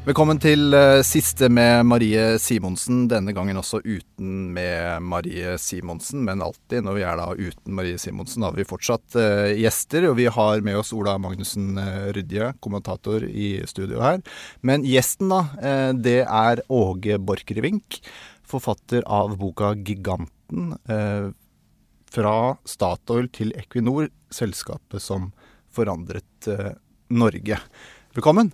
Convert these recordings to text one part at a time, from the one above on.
Velkommen til uh, siste med Marie Simonsen. Denne gangen også uten med Marie Simonsen, men alltid når vi er da uten Marie Simonsen, har vi fortsatt uh, gjester. Og vi har med oss Ola Magnussen uh, Rydje, kommentator i studio her. Men gjesten, da, det er Åge Borchgrevink, forfatter av boka 'Giganten'. fra Statoil til Equinor, selskapet som forandret Norge. Velkommen.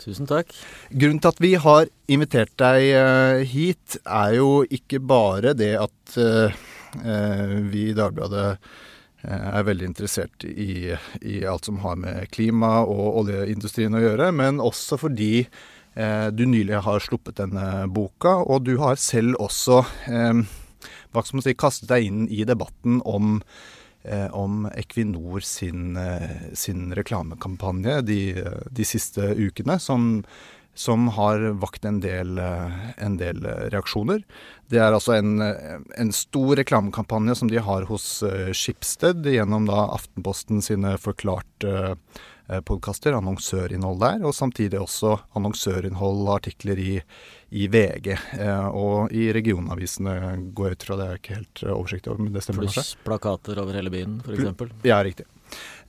Tusen takk. Grunnen til at vi har invitert deg uh, hit, er jo ikke bare det at uh, uh, vi i Dagbladet er veldig interessert i, i, alt som har med klima og oljeindustrien å gjøre, men også fordi du nylig har sluppet denne boka, og du har selv også hva skal man si, kastet deg inn i debatten om Eh, om Equinor sin, eh, sin reklamekampanje de, de, siste ukene, som, som har vakt en del, eh, en del, reaksjoner. Det er altså en, en, stor reklamekampanje som de har hos Schibsted gjennom da Aftenposten sine forklarte podkaster, annonsørinnhold der, og samtidig også annonsørinnhold og artikler i i VG. Eh, og i regionavisene går jeg ut fra det er ikke helt eh, oversikt over, men det stemmer kanskje? Pluss plakater over hele byen, f.eks.? Ja, riktig.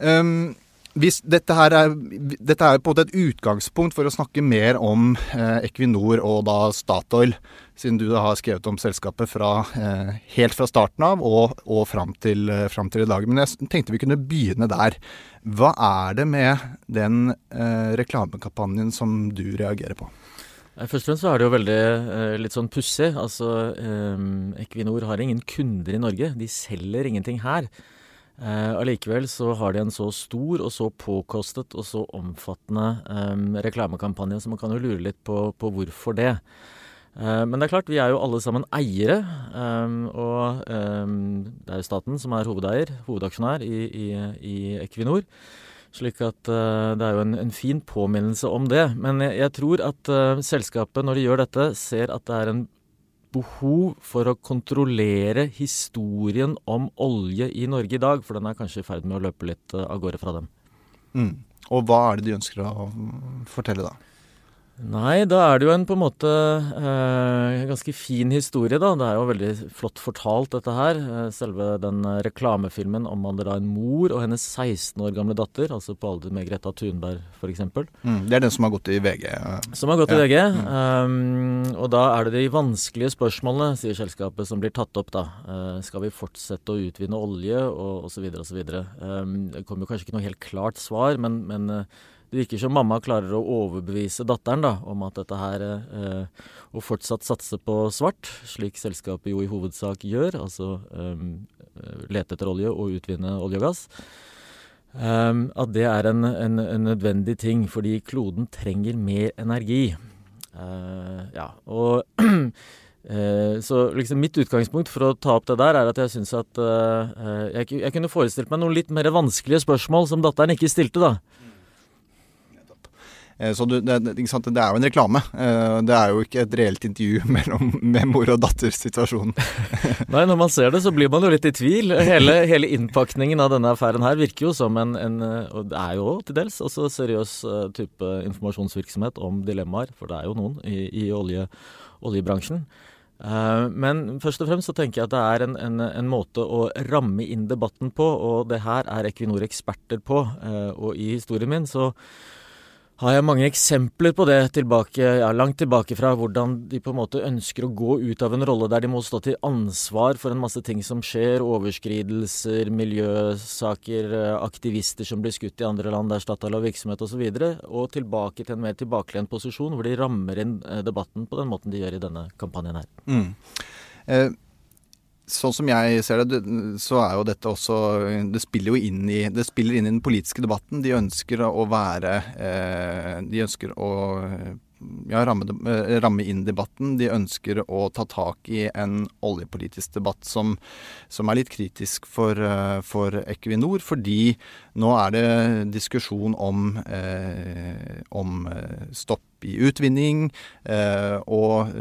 Um, hvis dette, her er, dette er på en måte et utgangspunkt for å snakke mer om eh, Equinor og da Statoil, siden du har skrevet om selskapet fra, eh, helt fra starten av og, og fram, til, eh, til i dag. Men jeg tenkte vi kunne begynne der. Hva er det med den eh, reklamekampanjen som du reagerer på? Først og fremst så er det jo veldig eh, litt sånn pussig. Altså, eh, Equinor har ingen kunder i Norge. De selger ingenting her. Eh, allikevel så har de en så stor og så påkostet og så omfattende reklamekampanje, så man kan jo lure litt på, på hvorfor det. Eh, men det er klart, vi er jo alle sammen eiere. Eh, og det er jo staten som er hovedeier, hovedaksjonær i, i, i Equinor. Slik at det er jo en, en, fin påminnelse om det. Men jeg, jeg tror at selskapet, når de gjør dette, ser at det er en behov for å kontrollere historien om olje i Norge i dag, for den er kanskje i ferd med å løpe litt av gårde fra dem. Mm. Og hva er det de ønsker å fortelle da? Nei, da er det jo en på en måte eh, ganske fin historie, da. Det er jo veldig flott fortalt, dette her. Eh, selve den reklamefilmen omhandler da en mor og hennes 16 år gamle datter, altså på alder med Greta Thunberg f.eks. Mm, det er den som har gått i VG? Som har gått ja. i VG. Mm. Um, og da er det de vanskelige spørsmålene, sier selskapet, som blir tatt opp, da. Uh, skal vi fortsette å utvinne olje, og osv., osv. Um, det kommer jo kanskje ikke noe helt klart svar, men, men uh, det virker som mamma klarer å overbevise datteren da, om at dette her eh, Å fortsatt satse på svart, slik selskapet jo i hovedsak gjør, altså eh, lete etter olje og utvinne olje og gass, eh, at det er en, en, en, nødvendig ting, fordi kloden trenger mer energi. Eh, ja, og eh, så liksom mitt utgangspunkt for å ta opp det der, er at jeg syns at uh, jeg, jeg, kunne forestilt meg noen litt mer vanskelige spørsmål som datteren ikke stilte, da. Eh, så det, det, det, er jo en reklame. Eh, det er jo ikke et reelt intervju mellom med mor og datter-situasjonen. Nei, når man ser det så blir man jo litt i tvil. Hele, hele innpakningen av denne affæren her virker jo som en, en og det er jo til dels også seriøs eh, type informasjonsvirksomhet om dilemmaer, for det er jo noen i, i olje, oljebransjen. Men først og fremst så tenker jeg at det er en, en, en, måte å ramme inn debatten på, og det her er Equinor eksperter på. Og i historien min så har jeg mange eksempler på det tilbake, ja, langt tilbake fra hvordan de på en måte ønsker å gå ut av en rolle der de må stå til ansvar for en masse ting som skjer, overskridelser, miljøsaker, aktivister som blir skutt i andre land der Statoil har virksomhet osv., og, så og tilbake til en mer tilbakelent posisjon hvor de rammer inn eh, debatten på den måten de gjør i denne kampanjen her. Mm. Eh, sånn som jeg ser det, så er jo dette også Det spiller jo inn i, det inn i den politiske debatten. De ønsker å være eh, De ønsker å ja, ramme, eh, ramme, inn debatten. De ønsker å ta tak i en oljepolitisk debatt som, som er litt kritisk for, for, Equinor. Fordi nå er det diskusjon om, eh, om stopp i utvinning. Eh, og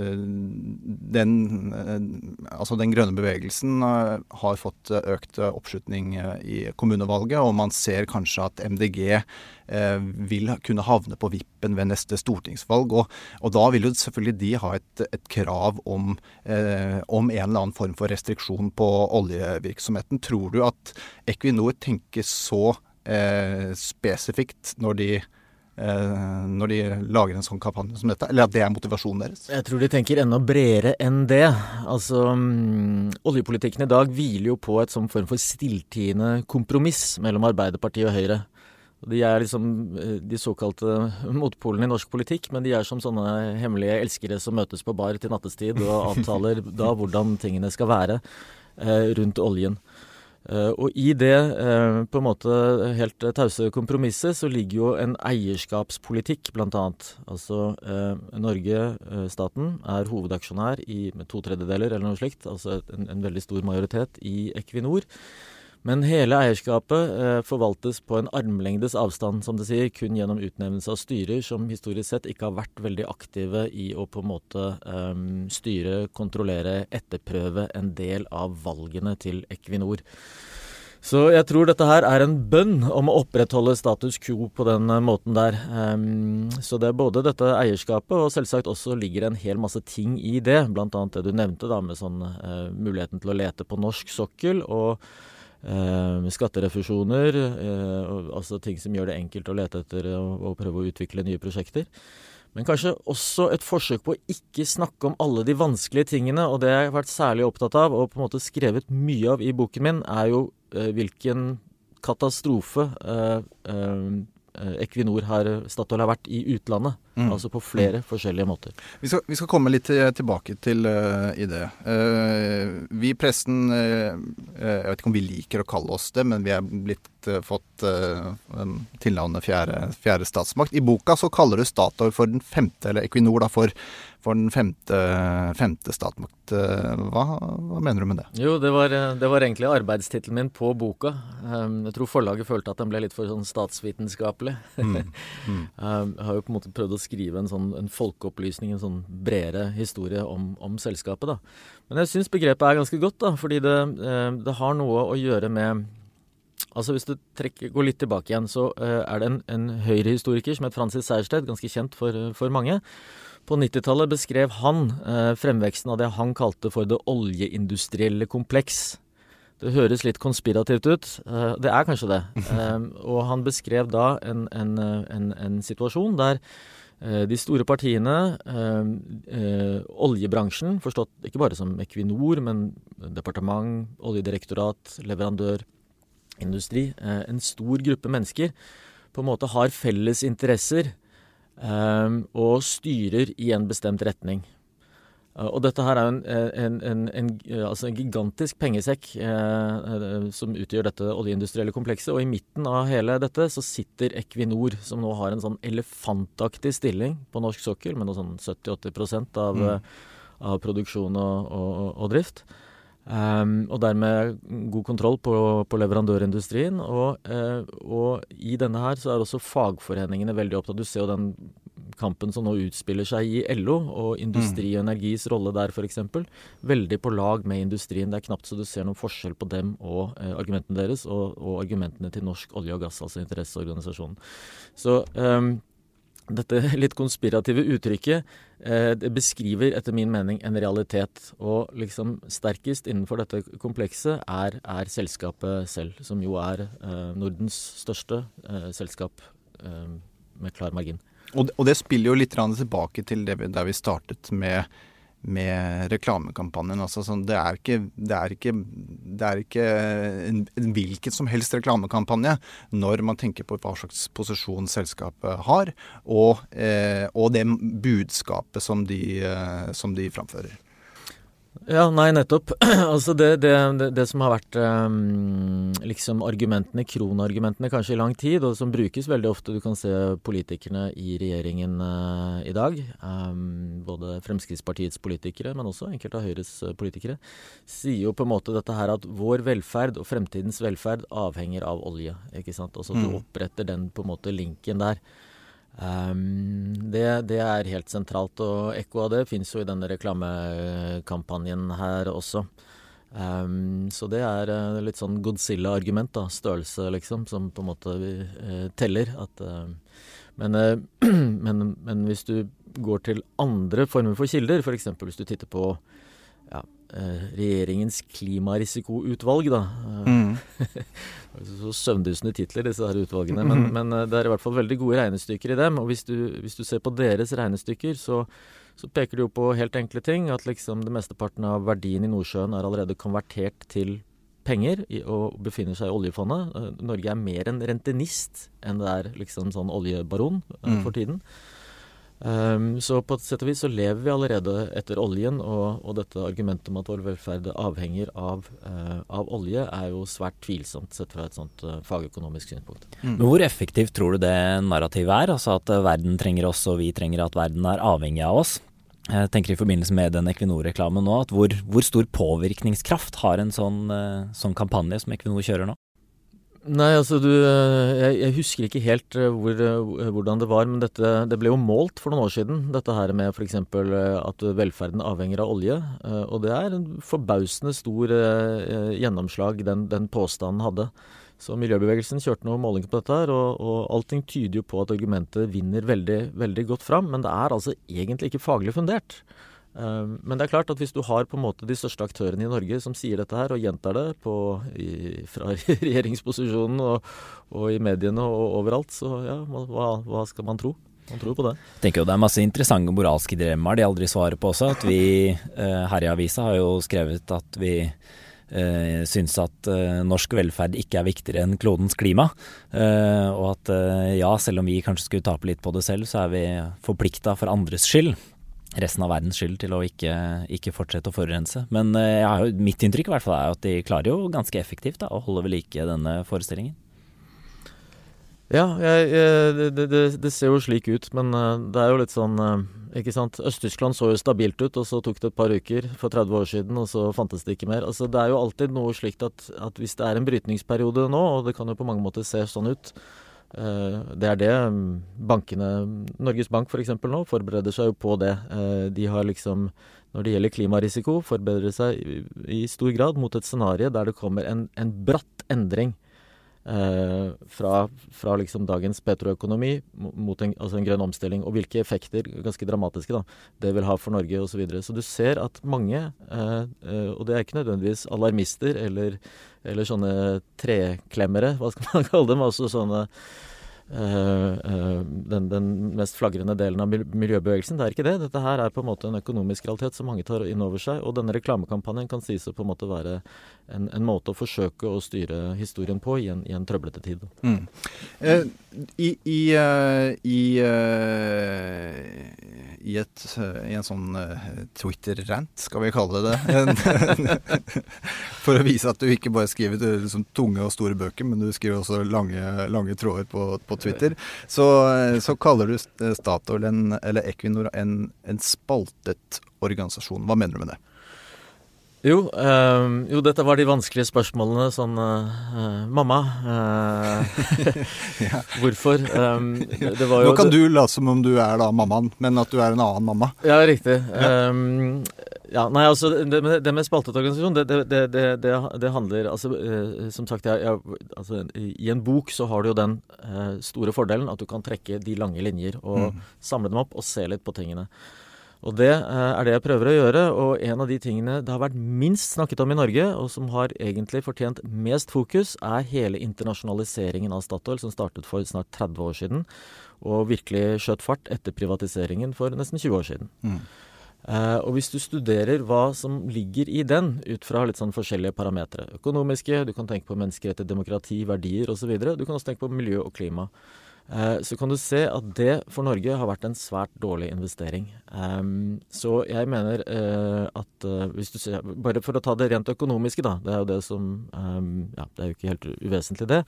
den, altså den grønne bevegelsen har fått økt oppslutning i kommunevalget, og man ser kanskje at MDG Eh, vil kunne havne på vippen ved neste stortingsvalg. Og, og da vil jo selvfølgelig de ha et, et krav om, eh, om, en eller annen form for restriksjon på oljevirksomheten. Tror du at Equinor tenker så eh, spesifikt når de eh, når de lager en sånn kampanje som dette, eller at det er motivasjonen deres? Jeg tror de tenker enda bredere enn det. Altså, um, Oljepolitikken i dag hviler jo på et sånn form for stilltiende kompromiss mellom Arbeiderpartiet og Høyre. De er liksom eh, de såkalte motpolene i norsk politikk, men de er som sånne hemmelige elskere som møtes på bar til nattestid og avtaler da hvordan tingene skal være eh, rundt oljen. Eh, og i det eh, på en måte helt tause kompromisset så ligger jo en eierskapspolitikk, bl.a. Altså eh, Norge, staten, er hovedaksjonær i to tredjedeler eller noe slikt, altså en, en veldig stor majoritet i Equinor. Men hele eierskapet eh, forvaltes på en armlengdes avstand, som det sier, kun gjennom utnevnelse av styrer som historisk sett ikke har vært veldig aktive i å på en måte eh, styre, kontrollere, etterprøve en del av valgene til Equinor. Så jeg tror dette her er en bønn om å opprettholde status quo på den eh, måten der. Um, så det er både dette eierskapet, og selvsagt også ligger en hel masse ting i det. Bl.a. det du nevnte da med sånn uh, muligheten til å lete på norsk sokkel. og Eh, skatterefusjoner, eh, altså ting som gjør det enkelt å lete etter og, prøve å utvikle nye prosjekter. Men kanskje også et forsøk på å ikke snakke om alle de vanskelige tingene. Og det jeg har vært særlig opptatt av, og på en måte skrevet mye av i boken min, er jo eh, hvilken katastrofe eh, eh Eh, Equinor har Statoil har vært i utlandet. Mm. Altså på flere forskjellige måter. Vi skal, vi skal, komme litt tilbake til uh, i det. Uh, vi i pressen, uh, jeg vet ikke om vi liker å kalle oss det, men vi er blitt fått tilnavnet fjerde, fjerde statsmakt. I boka så kaller du Statoil for den femte, eller Equinor da, for for den femte, femte statsmakt. Hva, hva, mener du med det? Jo, det var, det var egentlig arbeidstittelen min på boka. Um, jeg tror forlaget følte at den ble litt for sånn statsvitenskapelig. Mm. Mm. Um, jeg har jo på en måte prøvd å skrive en sånn en folkeopplysning, en sånn bredere historie om, om selskapet. da. Men jeg syns begrepet er ganske godt, da, fordi det, eh, det har noe å gjøre med Altså Hvis du trekker, går litt tilbake igjen, så uh, er det en, en høyrehistoriker som het Francis Sejersted, ganske kjent for, for mange, på 90-tallet beskrev han eh, fremveksten av det han kalte for det oljeindustrielle kompleks. Det høres litt konspirativt ut. Eh, det er kanskje det. Eh, og han beskrev da en, en, en, en situasjon der eh, de store partiene, eh, eh, oljebransjen, forstått ikke bare som Equinor, men departement, oljedirektorat, leverandør, industri, en stor gruppe mennesker, på en måte har felles interesser og styrer i en bestemt retning. Uh, og dette her er jo en, en, en, en, altså en gigantisk pengesekk eh, som utgjør dette oljeindustrielle komplekset. Og i midten av hele dette så sitter Equinor, som nå har en sånn elefantaktig stilling på norsk sokkel, med noe sånn 70-80 av, mm. av produksjon og, og, og drift. Um, og dermed god kontroll på, på leverandørindustrien. Og, uh, og, i denne her så er også fagforeningene veldig opptatt. Du ser jo den kampen som nå utspiller seg i LO, og Industri og Energis rolle der f.eks. Veldig på lag med industrien. Det er knapt så du ser noen forskjell på dem og eh, argumentene deres, og, og, argumentene til Norsk olje og gass, altså interesseorganisasjonen. Så um, dette litt konspirative uttrykket eh, det beskriver etter min mening en realitet. Og liksom sterkest innenfor dette komplekset er, er selskapet selv, som jo er eh, Nordens største eh, selskap eh, med klar margin. Og det, og det, spiller jo litt tilbake til det vi, der vi startet med med reklamekampanjen. Altså, sånn, det, er ikke, det, er ikke, det er ikke en, en hvilken som helst reklamekampanje når man tenker på hva slags posisjon selskapet har, og, eh, og det budskapet som de, eh, som de framfører. Ja, nei, nettopp. altså det, det, det, som har vært um, liksom argumentene, kronargumentene kanskje i lang tid, og som brukes veldig ofte, du kan se politikerne i regjeringen uh, i dag, um, både Fremskrittspartiets politikere, men også enkelte av Høyres uh, politikere, sier jo på en måte dette her at vår velferd og fremtidens velferd avhenger av olje. ikke sant? Altså at du mm. oppretter den på en måte linken der. Um, det, det, er helt sentralt, og ekko av det fins jo i denne reklamekampanjen her også. Um, så det er uh, litt sånn Godzilla-argument, da. Størrelse, liksom, som på en måte uh, teller. At, uh, men, men, men, hvis du går til andre former for kilder, f.eks. hvis du titter på Eh, regjeringens klimarisikoutvalg, da. Mm. så søvndyssende titler, disse her utvalgene. Men, mm. men, eh, det er i hvert fall veldig gode regnestykker i dem. Og hvis du, hvis du ser på deres regnestykker, så, så, peker de jo på helt enkle ting. At liksom det mesteparten av verdien i Nordsjøen er allerede konvertert til penger i, og befinner seg i oljefondet. Eh, Norge er mer en rentenist enn det er liksom sånn oljebaron mm. for tiden. Um, så på et sett og vis så lever vi allerede etter oljen, og, og dette argumentet om at vår velferd avhenger av, uh, av, olje, er jo svært tvilsomt sett fra et sånt uh, fagøkonomisk synspunkt. Mm. Men Hvor effektivt tror du det narrativet er? Altså at uh, verden trenger oss, og vi trenger at verden er avhengig av oss? Jeg tenker i forbindelse med den Equinor-reklamen nå, at hvor, hvor, stor påvirkningskraft har en sånn, sånn kampanje som Equinor kjører nå? Nei, altså du eh, Jeg, jeg husker ikke helt eh, hvor, eh, hvordan det var, men dette, det ble jo målt for noen år siden. Dette her med f.eks. at velferden avhenger av olje. Og det er en forbausende stor gjennomslag den, den påstanden hadde. Så miljøbevegelsen kjørte noen målinger på dette, her, og, og allting tyder jo på at argumentet vinner veldig, veldig godt fram. Men det er altså egentlig ikke faglig fundert. Ehm, men det er klart at hvis du har på en måte de største aktørene i Norge som sier dette her, og gjentar det på, i, fra regjeringsposisjonen og, og, i mediene og overalt, så ja, hva, hva skal man tro? Man tror på det. Jeg tenker jo Det er masse interessante moralske dilemmaer de aldri svarer på også. At vi eh, her i avisa har jo skrevet at vi eh, syns at eh, norsk velferd ikke er viktigere enn klodens klima. Eh, og at eh, ja, selv om vi kanskje skulle tape litt på det selv, så er vi forplikta for andres skyld resten av verdens skyld til å ikke, ikke fortsette å forurense. Men jo, mitt inntrykk i hvert fall er at de klarer jo ganske effektivt da, å holde ved like denne forestillingen. Ja, jeg, jeg, det, det, det, ser jo slik ut, men uh, det er jo litt sånn ikke sant? Øst-Tyskland så jo stabilt ut, og så tok det et par uker for 30 år siden, og så fantes det ikke mer. Altså, det er jo alltid noe slikt at, at hvis det er en brytningsperiode nå, og det kan jo på mange måter se sånn ut, Eh, det er det mm, bankene Norges Bank f.eks. nå forbereder seg jo på det. Eh, de har liksom, når det gjelder klimarisiko, forbereder seg i stor grad mot et scenario der det kommer en, en bratt endring eh, fra, fra, liksom dagens petroøkonomi mot en, altså en, grønn omstilling, og hvilke effekter, ganske dramatiske, da, det vil ha for Norge osv. Så, videre. så du ser at mange, eh, eh, og det er ikke nødvendigvis alarmister eller, eller sånne treklemmere, hva skal man kalle dem, altså sånne den, den, mest flagrende delen av miljøbevegelsen. Det er ikke det. Dette her er på en måte en økonomisk realitet som mange tar inn over seg. Og denne reklamekampanjen kan sies å på en måte være en, en, måte å forsøke å styre historien på i en, i en trøblete tid. Mm. Eh, I, i, i, i, et, i en sånn Twitter-rant, skal vi kalle det det, for å vise at du ikke bare skriver liksom, tunge og store bøker, men du skriver også lange, lange tråder på, på Twitter, så, så kaller du Statoil, en, eller Equinor, en, en, spaltet organisasjon. Hva mener du med det? Jo, øh, jo, dette var de vanskelige spørsmålene. Sånn øh, Mamma, øh, hvorfor? Um, Nå kan du late som om du er da mammaen, men at du er en annen mamma. Ja, riktig. Ja. Ja, nei, altså Det, det med spaltet organisasjon, det, det, det, handler altså, eh, Som sagt, jeg, jeg, altså, i en bok så har du jo den eh, store fordelen at du kan trekke de lange linjer og mm. samle dem opp og se litt på tingene. Og det eh, er det jeg prøver å gjøre. Og en av de tingene det har vært minst snakket om i Norge, og som har egentlig fortjent mest fokus, er hele internasjonaliseringen av Statoil, som startet for snart 30 år siden, og virkelig skjøt fart etter privatiseringen for nesten 20 år siden. Mm. Uh, og hvis du studerer hva som ligger i den, ut fra litt sånn forskjellige parametere Økonomiske, du kan tenke på menneskerettigheter, demokrati, verdier osv. Du kan også tenke på miljø og klima. Uh, så kan du se at det for Norge har vært en svært dårlig investering. Um, så jeg mener uh, at hvis du ser Bare for å ta det rent økonomiske, da. Det er jo det som um, Ja, det er jo ikke helt uvesentlig, det.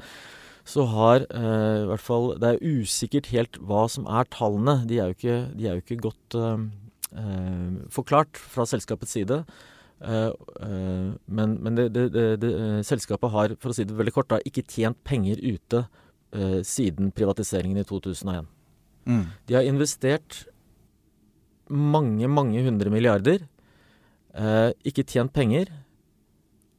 Så har uh, i hvert fall Det er usikkert helt hva som er tallene. De er jo ikke, de er jo ikke godt forklart fra selskapets side. men, men det, det, det, selskapet har, for å si det veldig kort, da, ikke tjent penger ute eh, siden privatiseringen i 2001. Mm. De har investert mange, mange hundre milliarder, eh, ikke tjent penger.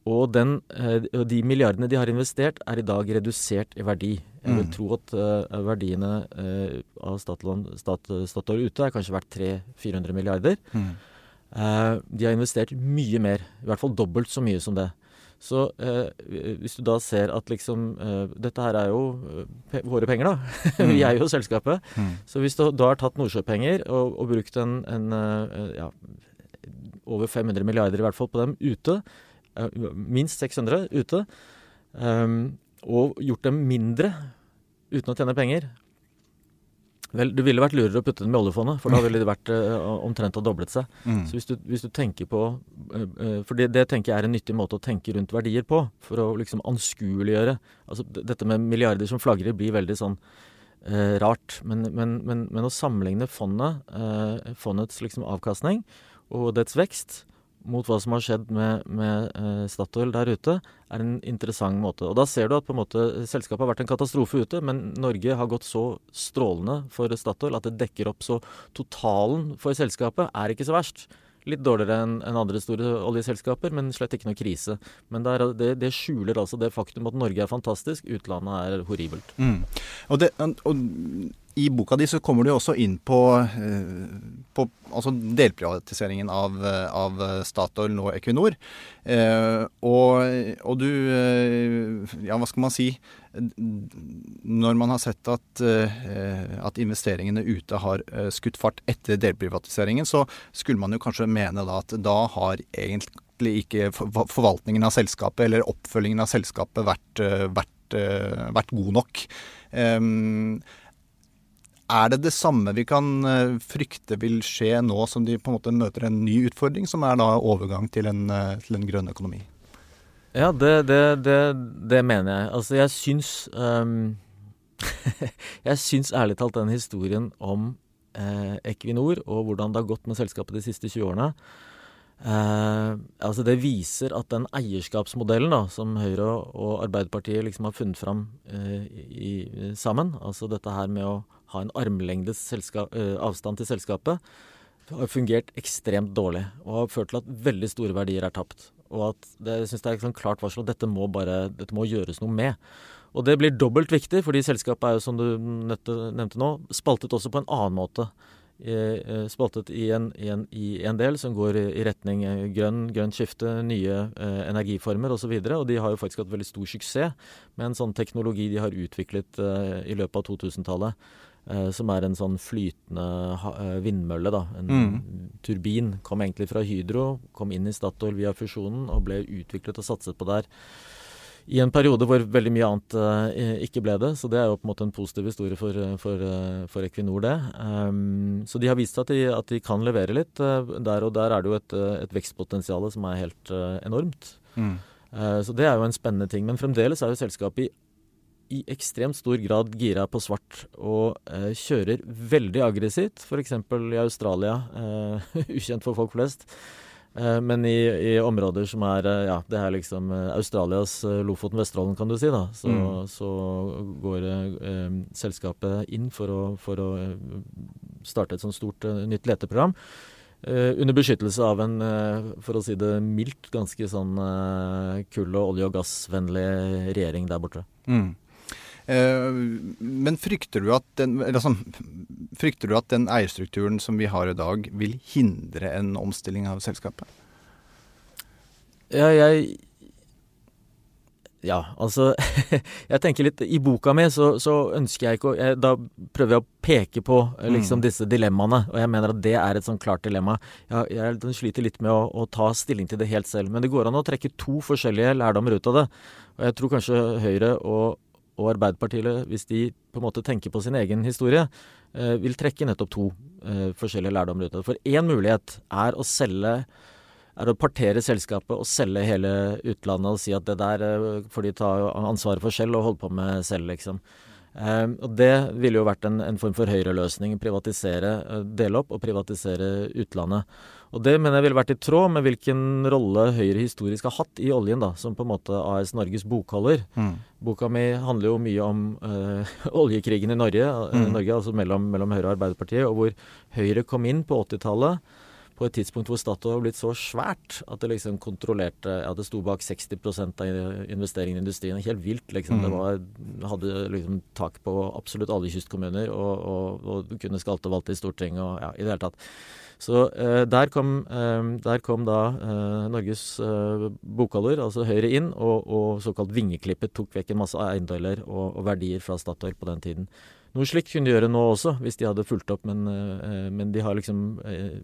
Og den, eh, de milliardene de har investert, er i dag redusert i verdi. Jeg vil mm. tro at uh, verdiene uh, av Statoil, Stat, Statoil ute er kanskje verdt 300-400 milliarder. Mm. De har investert mye mer, i hvert fall dobbelt så mye som det. Så eh, hvis du da ser at liksom eh, Dette her er jo eh, pe våre penger, da. Vi er jo selskapet. Mm. Så hvis du da har tatt Nordsjøpenger og, og brukt en, en ja, over 500 milliarder i hvert fall på dem ute, minst 600 ute, um, og gjort dem mindre uten å tjene penger, Vel, Det ville vært lurere å putte dem i oljefondet, for da ville det vært uh, omtrent ha doblet seg. Mm. Så hvis du, hvis du, tenker på uh, For det, det, tenker jeg er en nyttig måte å tenke rundt verdier på, for å liksom anskueliggjøre Altså dette med milliarder som flagrer blir veldig sånn rart. Men, men, men, men, å sammenligne fondet, fondets liksom avkastning og dets vekst mot hva som har skjedd med, med uh, Statoil der ute, er en interessant måte. Og Da ser du at på en måte selskapet har vært en katastrofe ute, men Norge har gått så strålende for Statoil at det dekker opp. Så totalen for selskapet er ikke så verst. Litt dårligere enn en andre store oljeselskaper, men slett ikke noe krise. Men det, er, det, det, skjuler altså det faktum at Norge er fantastisk, utlandet er horribelt. Mm. Og, det, og i boka di så kommer du jo også inn på, eh, på altså delprivatiseringen av, av, Statoil, nå Equinor. Eh, og, og, du eh, Ja, hva skal man si? Når man har sett at, eh, at investeringene ute har eh, skutt fart etter delprivatiseringen, så skulle man jo kanskje mene da at da har egentlig ikke forvaltningen av selskapet eller oppfølgingen av selskapet vært, eh, vært, vært god nok. Er det det samme vi kan eh, frykte vil skje nå som de på en måte møter en ny utfordring, som er da overgang til en, eh, til en grønn økonomi? Ja, det, det, det, det, mener jeg. Altså, jeg syns um, Jeg syns ærlig talt den historien om eh, Equinor og hvordan det har gått med selskapet de siste 20 årene eh, altså Det viser at den eierskapsmodellen da, som Høyre og Arbeiderpartiet liksom har funnet fram eh, i, sammen, altså dette her med å ha en armlengdes uh, avstand til selskapet, har fungert ekstremt dårlig og har ført til at veldig store verdier er tapt. Og at det, jeg synes det er et sånn klart varsel at dette må, bare, dette må gjøres noe med. Og det blir dobbelt viktig, fordi selskapet er jo, som du nevnte nå, spaltet også på en annen måte. Eh, spaltet i en, i, en, i en, del som går i, i retning eh, grønn, grønt skifte, nye eh, energiformer osv. Og, så og de har jo faktisk hatt veldig stor suksess med en sånn teknologi de har utviklet eh, i løpet av 2000-tallet. Eh, som er en sånn flytende eh, vindmølle, da. En mm. turbin. Kom egentlig fra Hydro, kom inn i Statoil via fusjonen og ble utviklet og satset på der i en periode hvor veldig mye annet uh, ikke ble det. Så det er jo på en måte en positiv historie for, for, for Equinor, det. Um, så de har vist at de, at de kan levere litt der, og der er det jo et, et vekstpotensial som er helt enormt. Mm. så det er jo en spennende ting. Men fremdeles er jo selskapet i i ekstremt stor grad gira på svart og eh, kjører veldig aggressivt, f.eks. i Australia. Eh, ukjent for folk flest. Eh, men i, i, områder som er eh, Ja, det er liksom eh, Australias eh, Lofoten, Vesterålen, kan du si. da. Så, mm. så går selskapet inn for å, for å starte et sånt stort nytt leteprogram. Uh, under beskyttelse av en, uh, for å si det mildt, ganske sånn uh, kull- og olje- og gassvennlig regjering der borte. Mm. Eh, men frykter du, at den, altså, frykter du at den eierstrukturen som vi har i dag, vil hindre en omstilling av selskapet? Ja, jeg ja, altså Jeg tenker litt I boka mi så, så ønsker jeg ikke å jeg, Da prøver jeg å peke på eh, liksom mm. disse dilemmaene, og jeg mener at det er et sånn klart dilemma. Jeg, jeg sliter litt med å, å, ta stilling til det helt selv, men det går an å trekke to forskjellige lærdommer ut av det. Og jeg tror kanskje Høyre og og Arbeiderpartiet, hvis de på en måte tenker på sin egen historie, eh, vil trekke nettopp to eh, forskjellige lærdommer ut av det. For én mulighet er å selge er å partere selskapet og selge hele utlandet og si at det der eh, får de ta ansvaret for selv og holde på med selv, liksom. Eh, og Det ville jo vært en, en form for høyreløsning. Privatisere, eh, dele opp og privatisere utlandet. Og Det mener jeg ville vært i tråd med hvilken rolle Høyre historisk har hatt i oljen, da, som på en måte AS Norges bokholder. Mm. Boka mi handler jo mye om øh, oljekrigen i Norge, mm. Norge altså mellom, mellom, Høyre og Arbeiderpartiet, og hvor Høyre kom inn på 80-tallet på et tidspunkt hvor Statoil var blitt så svært at det liksom kontrollerte Ja, det sto bak 60% av investeringene i industrien. Helt vilt, liksom. Mm. Det var, hadde liksom tak på absolutt alle kystkommuner og, og, og kunne skalte og valte i Stortinget og ja, i det hele tatt. Så eh, der, kom, eh, der, kom, da eh, Norges eh, bokholder, altså Høyre, inn og, og såkalt vingeklippet tok vekk en masse eiendeler og, og verdier fra Statoil på den tiden. Noe slikt kunne de gjøre nå også, hvis de hadde fulgt opp, men, eh, men de har liksom eh,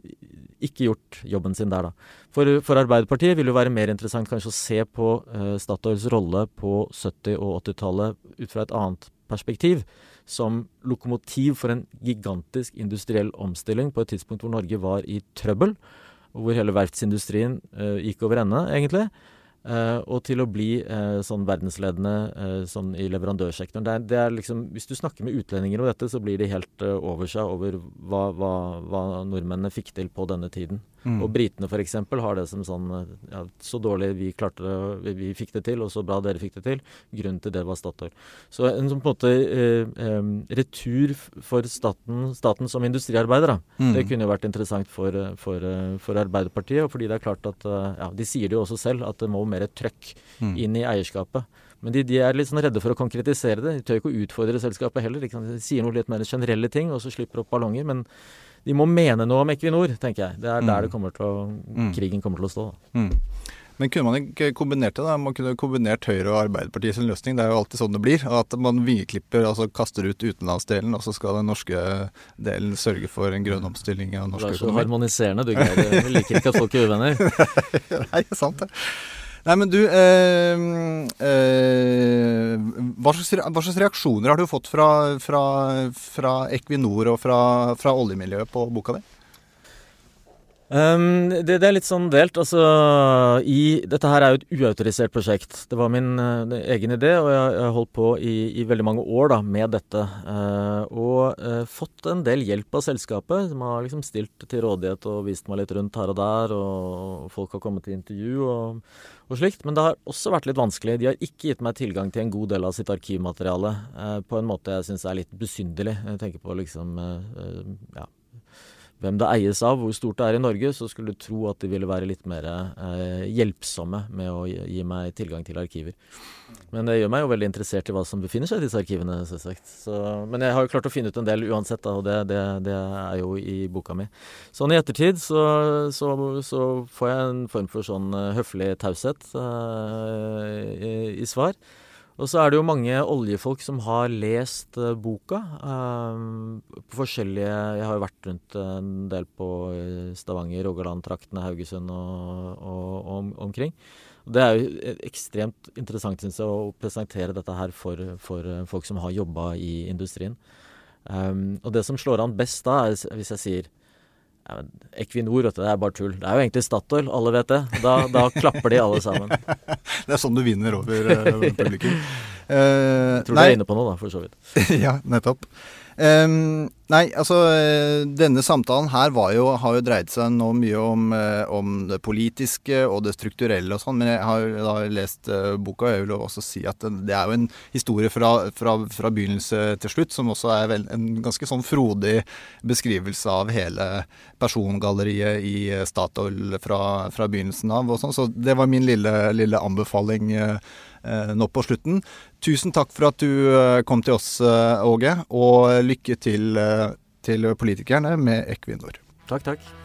ikke gjort jobben sin der, da. For, for, Arbeiderpartiet vil det være mer interessant kanskje å se på uh, Statoils rolle på 70- og 80-tallet ut fra et annet perspektiv. Som lokomotiv for en gigantisk industriell omstilling på et tidspunkt hvor Norge var i trøbbel, hvor hele verftsindustrien gikk over ende, egentlig. Uh, og til å bli uh, sånn verdensledende uh, sånn i leverandørsektoren. Det er, det er, liksom, Hvis du snakker med utlendinger om dette, så blir de helt over seg over hva, hva, hva, nordmennene fikk til på denne tiden. Mm. Og britene f.eks. har det som sånn ja, Så dårlig vi klarte det, vi, fikk det til, og så bra dere fikk det til. Grunnen til det var Statoil. Så en sånn på en måte retur for staten, staten som industriarbeider, da. Mm. Det kunne jo vært interessant for, for, for, Arbeiderpartiet. og fordi det er klart at ja, De sier det jo også selv, at det må mer trøkk mm. inn i eierskapet. Men de, de, er litt sånn redde for å konkretisere det. De tør ikke å utfordre selskapet heller. De sier noe litt mer generelle ting, og så slipper opp ballonger. Men de må mene noe om Equinor, tenker jeg. Det er der mm. det kommer til å, mm. krigen kommer til å stå. Mm. Men kunne man ikke kombinert det? da? Man kunne kombinert Høyre og Arbeiderpartiet sin løsning. Det er jo alltid sånn det blir. At man vingeklipper, altså kaster ut utenlandsdelen, og så skal den norske delen sørge for en grønn omstilling av norsk økonomi. Du er så harmoniserende, du Geir. Vi liker ikke at folk er uvenner. Nei, det sant det. Nei, men du eh, eh, slags, hva, slags, reaksjoner har du fått fra, fra, fra Equinor og fra, fra oljemiljøet på boka di? Um, det, det, er litt sånn delt. Altså, i, dette her er jo et uautorisert prosjekt. Det var min uh, egen idé, og jeg har holdt på i, i, veldig mange år da, med dette. Uh, og uh, fått en del hjelp av selskapet, som har liksom stilt til rådighet og vist meg litt rundt her og der. Og folk har kommet til intervju og, og slikt. Men det har også vært litt vanskelig. De har ikke gitt meg tilgang til en god del av sitt arkivmateriale på en måte jeg syns er litt besynderlig. Jeg tenker på liksom ja, hvem det eies av, hvor stort det er i Norge, så skulle du tro at de ville være litt mer eh, hjelpsomme med å gi, gi, meg tilgang til arkiver. Men det gjør meg jo veldig interessert i hva som befinner seg i disse arkivene. selvsagt. Men jeg har jo klart å finne ut en del uansett, da, og det, det, det, er jo i boka mi. Sånn i ettertid så, så, så får jeg en form for sånn uh, høflig taushet eh, i, i svar. Og så er det jo mange oljefolk som har lest uh, boka. Uh, på forskjellige Jeg har jo vært rundt en del på Stavanger, Rogaland-traktene, Haugesund og, og, og om, omkring. Det er jo ekstremt interessant synes jeg, å presentere dette her for, for folk som har jobba i industrien. Um, og det som slår an best da, er hvis jeg sier ja, Equinor, vet du, det er bare tull. Det er jo egentlig Statoil, alle vet det. Da, da klapper de alle sammen. det er sånn du vinner over uh, publikum. Uh, Tror du er inne på noe, da, for så vidt. ja, nettopp. Um, nei, altså denne samtalen her jo, har jo dreid seg nå mye om, uh, om, det politiske og det strukturelle og sånn, men jeg har da lest uh, boka, og jeg vil også si at det er jo en historie fra, fra, fra, begynnelse til slutt, som også er vel, en ganske sånn frodig beskrivelse av hele persongalleriet i Statoil fra, fra begynnelsen av og sånn, så det var min lille, lille anbefaling. Eh, nå på slutten. Tusen takk for at du eh, kom til oss, eh, Åge, og lykke til til politikerne med Equinor. Takk, takk.